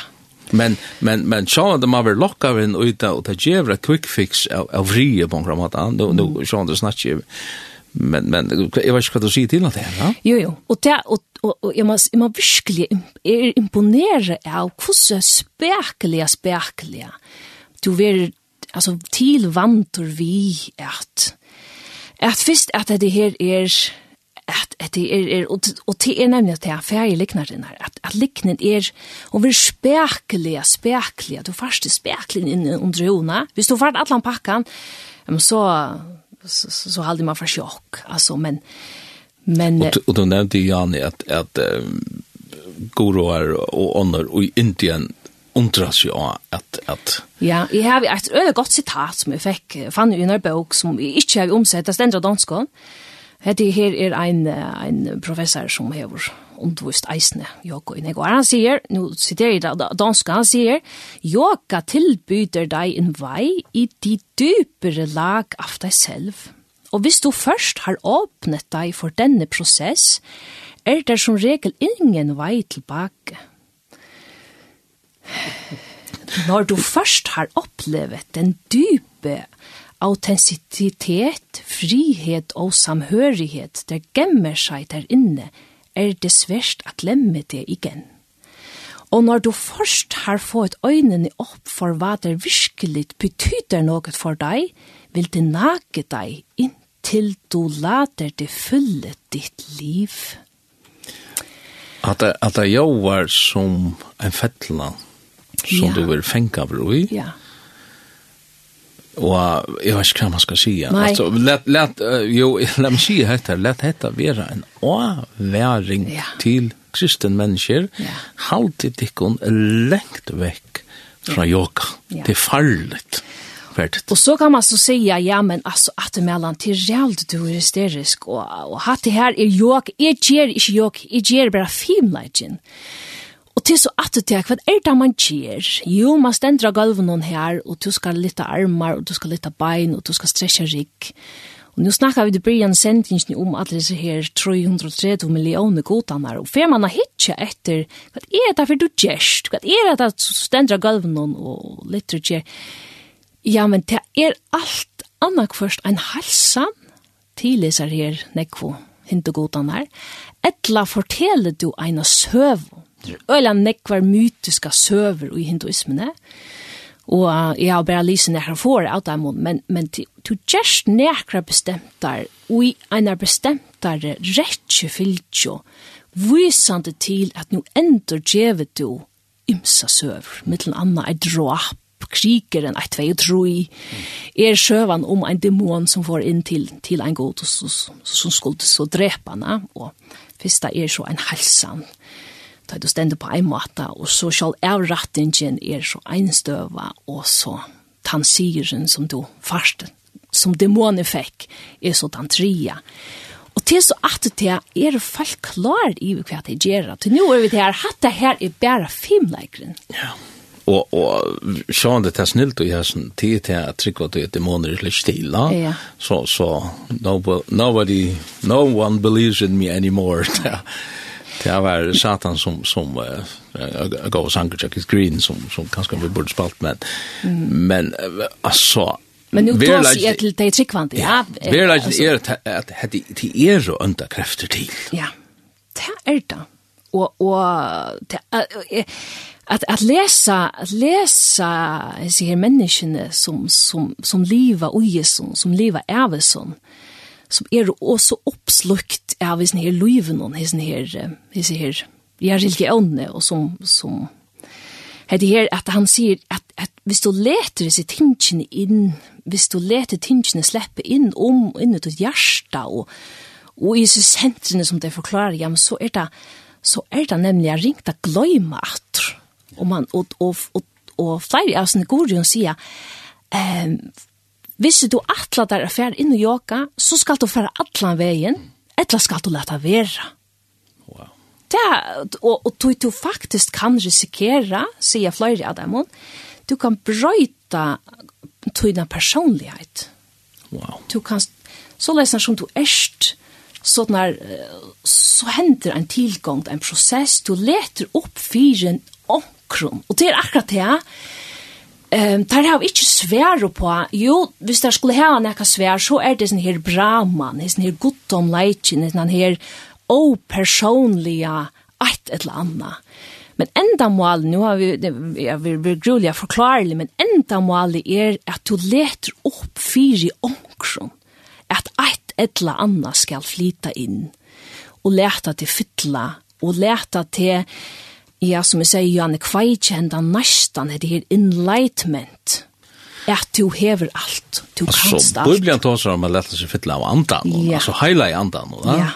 Men men men så at man ver lokka við ut og ta gevra quick fix av av frie på grunn av at no no sjón det snatch men men jeg vet ikke hva du sier til at det ja? Jo jo, og, det, og, og, og jeg, må, jeg må virkelig er imponere av hvordan spekelig, spekelig du er altså, til vantur vi at at først at det her er at at det er, er og, og det er nemlig at det er færre liknar den her, at, at liknen er, og vi er spekelig, spekelig, du først er spekelig inn under jona, hvis du først atlan pakkan, så, så, så, så halde man for sjokk, altså, men, men... Og, og du nevnte, Jani, at, at um, goroer og ånder og i Indien undras sig av at, at... Ja, jeg har et øyne godt sitat som jeg fikk, fann i en bok som jeg ikke har omsett, det stendra danskån, Hette her er ein, ein professor som hever undervist eisne yoga i negvar. Han sier, nu siterer jeg det danska, han sier, yoga tilbyder deg en vei i de dypere lag av deg selv. Og hvis du først har åpnet deg for denne prosess, er det som regel ingen vei tilbake. Når du først har opplevet den dype autenticitet, frihet og samhørighet der gemmer seg der inne, er det svært at glemme det igjen. Og når du først har fått øynene opp for hva det virkelig betyder noe for deg, vil det nage deg inntil du lader det fylle ditt liv. At det, at det jo var som en fettla som ja. du vil fengt av i, ja. Og jeg vet ikke hva man skal si. Nei. Altså, let, let, uh, jo, *laughs* la meg si dette, let dette være en avværing ja. til kristen mennesker. Ja. Haltet ikke lengt vekk fra yoga. Ja. Det er farligt. Ferdigt. Og så kan man så säga ja men alltså att mellan til realt du er hysterisk og, og hatt det här är jag är ger inte jag är ger bara filmligen. Og til så at du til, hva er det man gjør? Jo, man stendra gulven noen her, og du skal litta armar, og du skal litta bein, og du skal stretcha rygg. Og nu snakkar vi til Brian Sendingen om alle disse her 330 millioner godanar, og fer man har hitja etter, hva er det for du gjerst? Hva er det at du stendra gulven noen og lytter gjer? Ja, men det er alt annak først en halsan til disse her nekvo hindugodanar, etla forteller du eina søvn det er øyla nekvar mytiska søver i hinduismene, og jeg har bare lyst nekra for av dem, men, men du gjerst nekra bestemtar, og einar bestemtar rettje fylgjo, visande til at nu endur djevet du ymsa søver, mittel anna er drap, krigeren enn tvei og troi, er sjøvan om ein demon som får inn til, til ein god som, som skulle så drepa henne, og fyrsta er så ein halsan, ta du stender på en måte, og så skal avrattingen er så einstøva, og så tansiren som du først, som dæmonen fikk, er så tantria. Og til så at det er folk klar i hva det gjør. Til nå er vi til her, hatt det her er bare filmleikeren. Ja. Og, og sjåan det er snilt og jeg sånn tid til at trykk at det er litt stille, ja. så, så nobody, no one believes in me anymore. *laughs* *laughs* Det var Satan som som uh, gav oss anker Jackie Green som som kanske vi borde spalt men mm. men alltså Men nu tar sig ett till dig tryckvant. Ja, det är att att det er så under krafter till. Ja. Det är det. Och och att att läsa att läsa så här människorna som som som lever och Jesus som lever är som er også oppslukt av hisen her løyven og hisen her, hisen her, ja, religionene, og som, som det her at han sier at, at hvis du leter disse tingene inn, hvis du leter tingene slippe inn om, inn i ditt hjerte og, og i disse sentrene som det forklarer, ja, men så er det, så er det nemlig jeg ringte gløyme at Og man, og, og, og, og flere av sine gode sier, eh, Hvis du atla der affær inn i yoga, så skal du færa atlan veien, etla skal du leta vera. Wow. Det, og, og du, du faktisk kan risikera, sier flere av dem, du kan brøyta tøyna personlighet. Wow. Du kan, så leser som du erst, så, når, så hender en tilgang, en prosess, du leter opp fyren omkron. Og det er akkurat det, Ehm um, tar har ikkje svær på. Jo, hvis der skulle ha nokre svær, så er det sån her bra mann, sån her gott om leitjen, her o personliga ett eller anna. Men enda mål, nu har vi, jeg vil bli grulig forklare men enda mål er at du leter opp fyri omkron, at ett eller anna skal flyta inn, og leta til fytla, og leta til Ja, som jeg sier, Janne, hva enda næstan er det her enlightenment? At du hever alt, du altså, kanst alt. Bibelen tar seg om å lette seg fytle av andan, ja. altså heila i andan, da? Ja.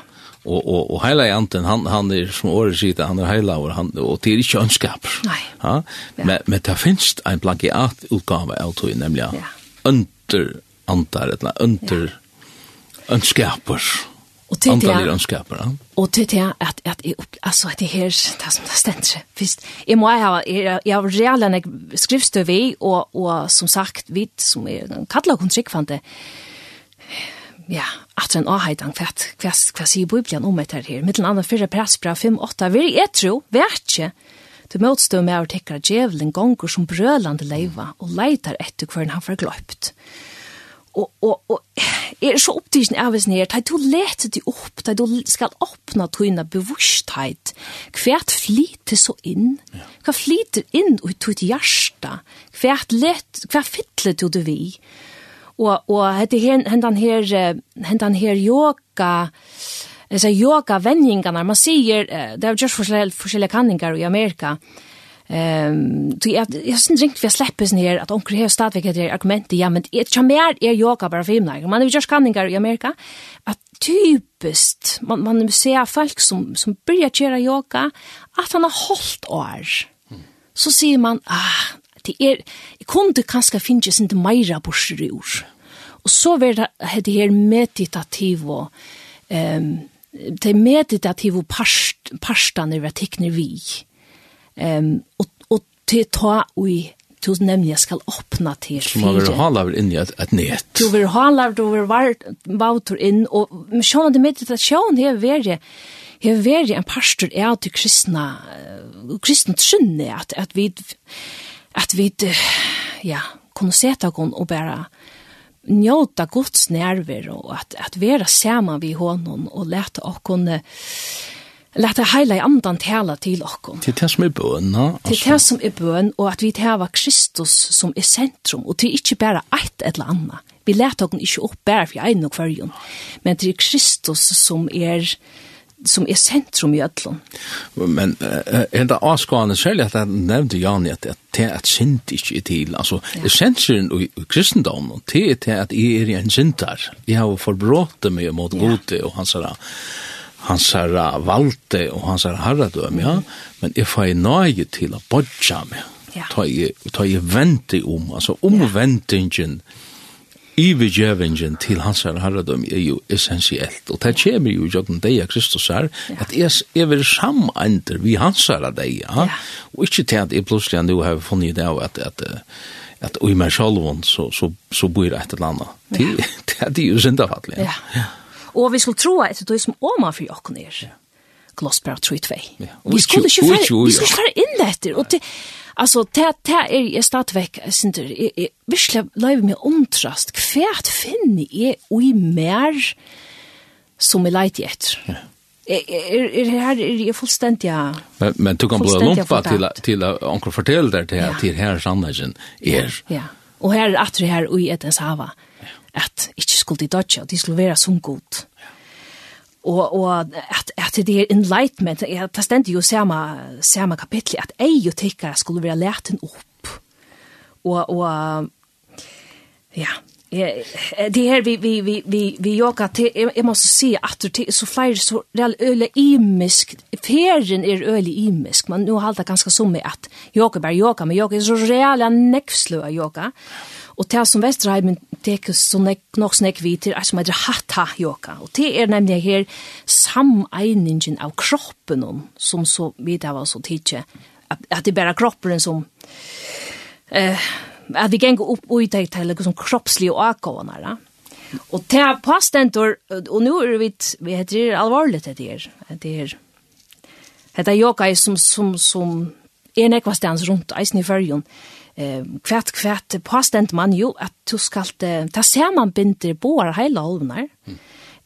Og, og, og heila i andan, han, han er, som året sier, han er heila, og, han, og det er ikke ønskap. Nei. Ja? Ja. Men, men det finnes en plagiat-utgave av tog, nemlig ja. under andar, eller under ja. ønskaper. Ja Och till det är Och till det att att alltså att det här det som det ständs. Visst, jag måste ha jag har reella en vi och och som sagt vi som är en katlakontrikt fant det. Ja, att en ahait an fett kväst kväst i bibeln om det här. Mittel andra förra pressbra 5 8 vi är tro, värtje. Du motstå med att täcka djävulen gånger som brölande leva och leitar efter kvar han har glömt. Och och och är så opptiden av oss nere, da du leter deg opp, da du skal åpna tøyna bevursthet, hvert flyter så inn, hva flyter inn ut tøyt hjärsta, hvert, let, hvert fytler du det vi. Og, og hette her, hendan her, yoga, her yoga, altså yoga-vendingene, man sier, det er jo just forskjellige, forskjellige kanningar i Amerika, Ehm så jag jag syns inte vi släpper ner att onkel här stadväg det argumentet ja men det är mer är yoga bara för mig. Man är ju just kanningar i Amerika att typiskt man man ser folk som som börjar göra yoga att han har hållt år. Så ser man ah det är jag kunde kanske finnas inte mera bursrur. Och så blir det här meditativa ehm det meditativa past pastan över teknik vi. Um, och och till ta ui du nemlig skal åpna til fire. Man vil ha laver inn i et, et net. Du vil ha laver, du vil vautur inn, og sjån det mitt, at är her veri, her en pastor är til kristna, kristna trunne, at, at vi, at vi, ja, kunne seta kon og bare njóta Guds nerver og at, at vera saman vi honom og leta okkon, uh, Lætt det i andan tala til okkom. Til det som er bøn, no? Til det som er bøn, og at vi var Kristus som er sentrum, og til ikkje bæra eit eller anna. Vi lætt okkom ikkje opp bæra for ein og kvarjon, men til Kristus som er som er sentrum i ödlun. Men uh, er det avskående særlig at jeg nevnte Jani at, at det er sint ikke i til. Altså, ja. essensen i, i kristendommen, det er at jeg er en sintar. Jeg har forbrått meg mot gode og hans herre hans herra valde og hans herra herredøm, ja, men jeg får nøye til å bodja meg, ja. ta jeg, ta jeg vente om, altså omventingen, ivergjøvingen til hans her herredøm er jo essensielt, og det kommer jo gjennom deg av Kristus her, at jeg er vel samander vi hans herre deg, ja? og ikke til at jeg plutselig nå har funnet det av at, at, at i meg selv så, så, så bor jeg et eller annet. Det, *laughs* det er jo syndafattelig. Ja, ja. Og vi skulle tro at det er som åma for jokken er. Glossbra 3-2. Ja. Vi skulle ikke fære, vi skulle ikke fære inn etter. Og det, altså, det det er jeg stadigvæk, är jag start veck synter visla live med ontrast kvärt finne jeg oj mer som är lite Er, er, er, her er jeg fullstendig ja. Men men du kan blåa lumpa till till onkel fortell där ja. til her sanningen er. Ja. Og her er det her ui ett ens hava at ikke skulle de dodge, at de skulle være som god. Ja. Og, og at, at det er enlightenment, jeg tar stendig jo samme, samme kapittel, at ei jo tykker skulle være leten opp. Og, og ja, Ja, det her vi, vi, vi, vi, vi joga til, jag måste se att det är så fler så real öle imisk, ferien är öle imisk, men nå halter ganska som med att yoga bara yoga, men yoga är så reala nekvslø av yoga. Og det som Vesterheimen teker så nek, nok snakk vi til, er som heter hatha-yoga. Og det er nemlig her samegningen av kroppen, som så vidt av oss å tidsje, at, at det er bare kroppen som... Eh, at vi gengur opp og utøy til liksom kroppslige avgående, ja. Og det er pastentor, og nå er vi, vi heter det alvorligt det her, det her, det er yoga som, som, som er nekva rundt eisen i fyrjon, eh, kvärt kvärt påstent man jo at du skal, ta ser man binder båar hela holvnar,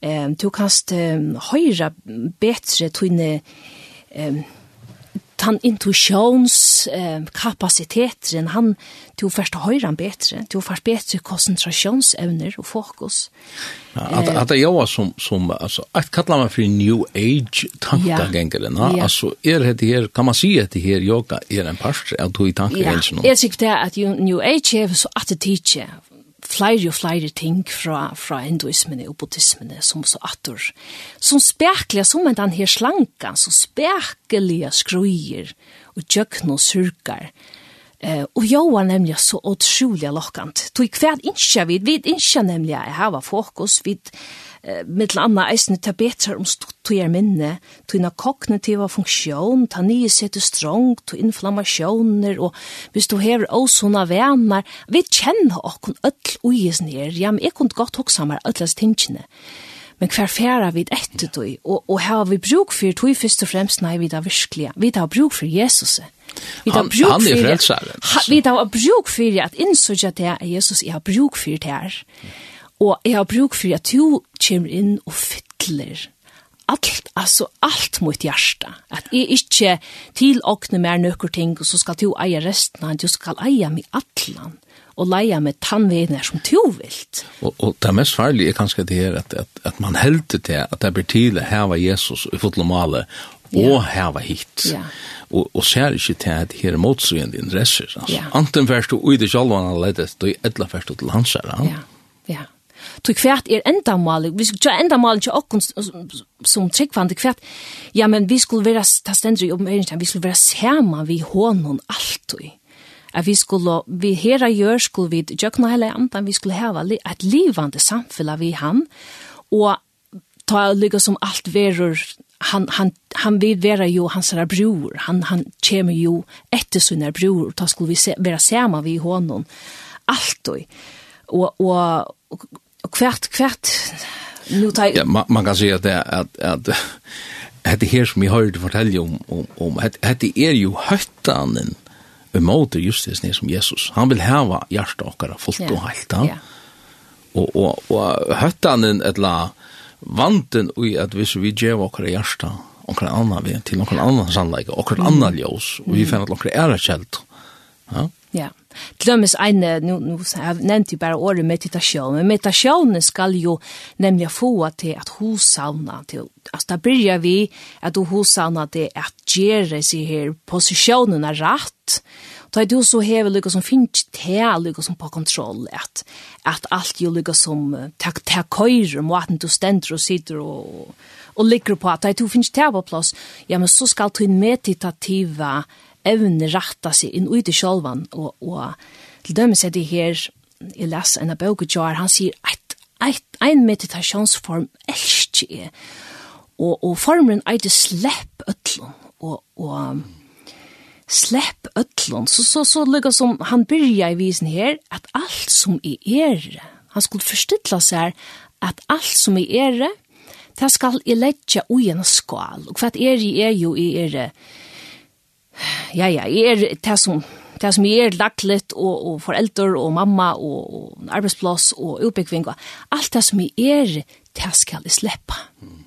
eh, du kanst eh, höra bättre tunne eh, han intuitions eh, kapasiteten han to första han bättre to först bättre koncentrationsevner och fokus. Ja, att att det jag som som alltså att kalla man för new age tankegängen ja. ja. alltså är det här kan man säga att det här yoga är en part av to tankegängen. Ja. Jag tycker det att new age är så att det teacher flere og flere ting fra, fra hinduismen og buddhismen som så atter. Som spekler, som en den her slanka, som spekler skruier og djøkken og surkar. Eh, og jeg var nemlig så utrolig lokkant. Tog hver innskjer vi, vi innskjer nemlig jeg har fokus, vi eh, mittel anna eisne ta betra om stuttujar minne, tuina kognitiva funksjon, ta nye sete strong, to inflammasjoner, og hvis du hever åsona venar, vi kjenner okkon öll uis nir, ja, men jeg kunne godt hoksa mer öllast tingene. Men hver færa vid etter tog, og, og her har vi bruk for tog først og fremst, nei, vi da virkelig, vi da bruk for Jesus. Vi da bruk for, han er frelsaren. Vi da bruk for at innsøkja det, Jesus, jeg har bruk for det her. Og jeg har bruk for at du kommer inn og fytler allt, altså allt mot hjärsta. At jeg ikke tilåkner mer nøkker ting, og så skal du eie resten av, du skal eie meg atlan, og leie meg tannvener som du vilt. Og, og det mest farlige er kanskje det her, at, at, at man helder til at det blir tidlig heva Jesus i fotlomale, og yeah. heva hit. Ja. Og, og ser ikke til at her er motsugende interesser. Altså. Ja. Anten først du ui det sjalvan ledet du er etla først til hans her. Ja. ja tog kvært er endamal, vi skulle gjøre endamal til okken som tryggvande kvært, ja, men vi skulle være, ta stendri om øyne, vi skulle være sama vi hånden alltid. At vi skulle, vi hera gjør, skulle vi gjøkna hele andan, vi skulle heva et livande samfunn vi han, og ta lykka som alt verur, han han han vil vera jo hans bror han han kjem jo etter sin bror og ta skulle vi se, vera sama vi honom allt og, og, Kvart kvart nu tar Ja, man, man kan säga att det att att *laughs* hade här som jag hörde fortälja om om om hade är ju höttanen emot just det som Jesus. Han vill häva hjärta och fullt och helt. Ja. ja. Och och och ett la vanten i att vi så vi ger våra hjärta och kan annan vi till någon annan sannleika och kan annan ljus och vi finner något några är kält. Ja. Ja. Tlömmes eine, nu, nu har nämnt ju bara året meditation, men meditationen skall ju nämligen få till att hosavna, till, alltså där börjar vi att hosavna till att göra sig här positionerna rätt, Ta er du så hever lykka som finnes til lykka som på kontroll, at, at alt jo lykka som til ta køyre måten du stender og sitter og, og ligger på, at ta er du finnes til på plass, ja, men så skal du meditativa evne ratta seg inn ut i sjolvan, og, og til dømes er det her, jeg les en av bøkejar, han sier, eit, eit, ein meditasjonsform elskje er, og, og formen er det slepp øtlån, og, og slepp ötlon, så, så, så lykka som han byrja i visen her, at alt som i er, han skulle forstilla seg at alt som i er, det skal i leggja ui en skal, og hva er i er jo i er, ja, ja, jeg er det som, det som jeg er litt, og, og foreldre, og mamma, og, og arbeidsplass, og utbyggving, og alt det som jeg er, det skal jeg slippe. Mm.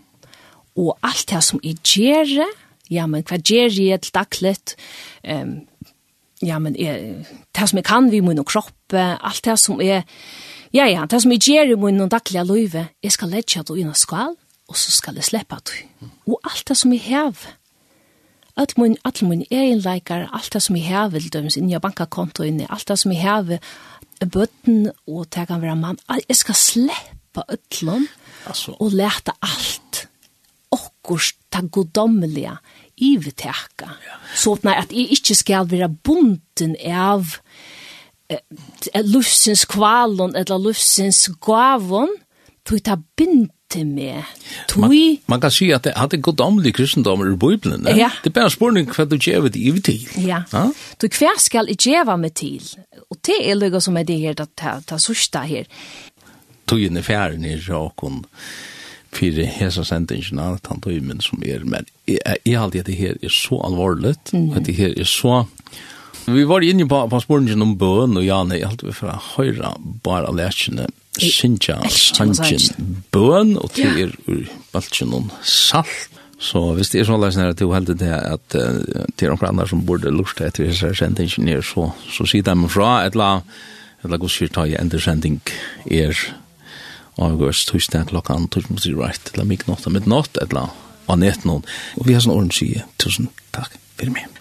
Og alt det som jeg gjør, ja, men hva gjør jeg til daglet, um, ja, men jeg, det som jeg kan vi min kropp, alt det som jeg, ja, ja, det som jeg gjør i min daglige løyve, jeg skal ledge det inn og skval, og så skal jeg slippe det. Og alt det som jeg hever, Öll mun, all mun eginleikar, allt det som jeg heve, dømes inn i bankakontoen, alt det som jeg heve, bøtten, og det kan være mann, jeg skal sleppa öllum, altså. og leta alt, okkurs, ta godommelige, iveteka. Ja. Så at jeg ikke skal være bunden av eh, lufsens kvalon, eller lufsens gavon, tog ta bind til meg. Tui... Man, man kan si at det hadde gått omlig kristendommer i Bibelen. Ne? Ja. Det er bare spørning hva du gjør det i til. Ja. Ha? Du, hva skal jeg gjøre meg til? Og det er løyga som er det her, det er sørste her. Tøyen er fjæren i Jakon fyrir hesa sendingina, at han tøy som er, men jeg, jeg halte at det her er så alvorligt, mm. at det her er så Vi var inne på, på spørningen om bøn og Janne, jeg halte vi fra høyre bare av lærkene, Sinja Sanjin Bøn, og til er ur baltjen og salt. Så hvis det er sånn løsning at du heldig det at det er noen andre som burde lurt etter disse sendingene, så, så sier de fra et la, et la gos kyrta i endersending er avgørs tusen klokkan tusen tusen right, eller mye natt, mitt natt, eller la, og nett noen. Og vi har sånn ordentlig tusen takk for meg.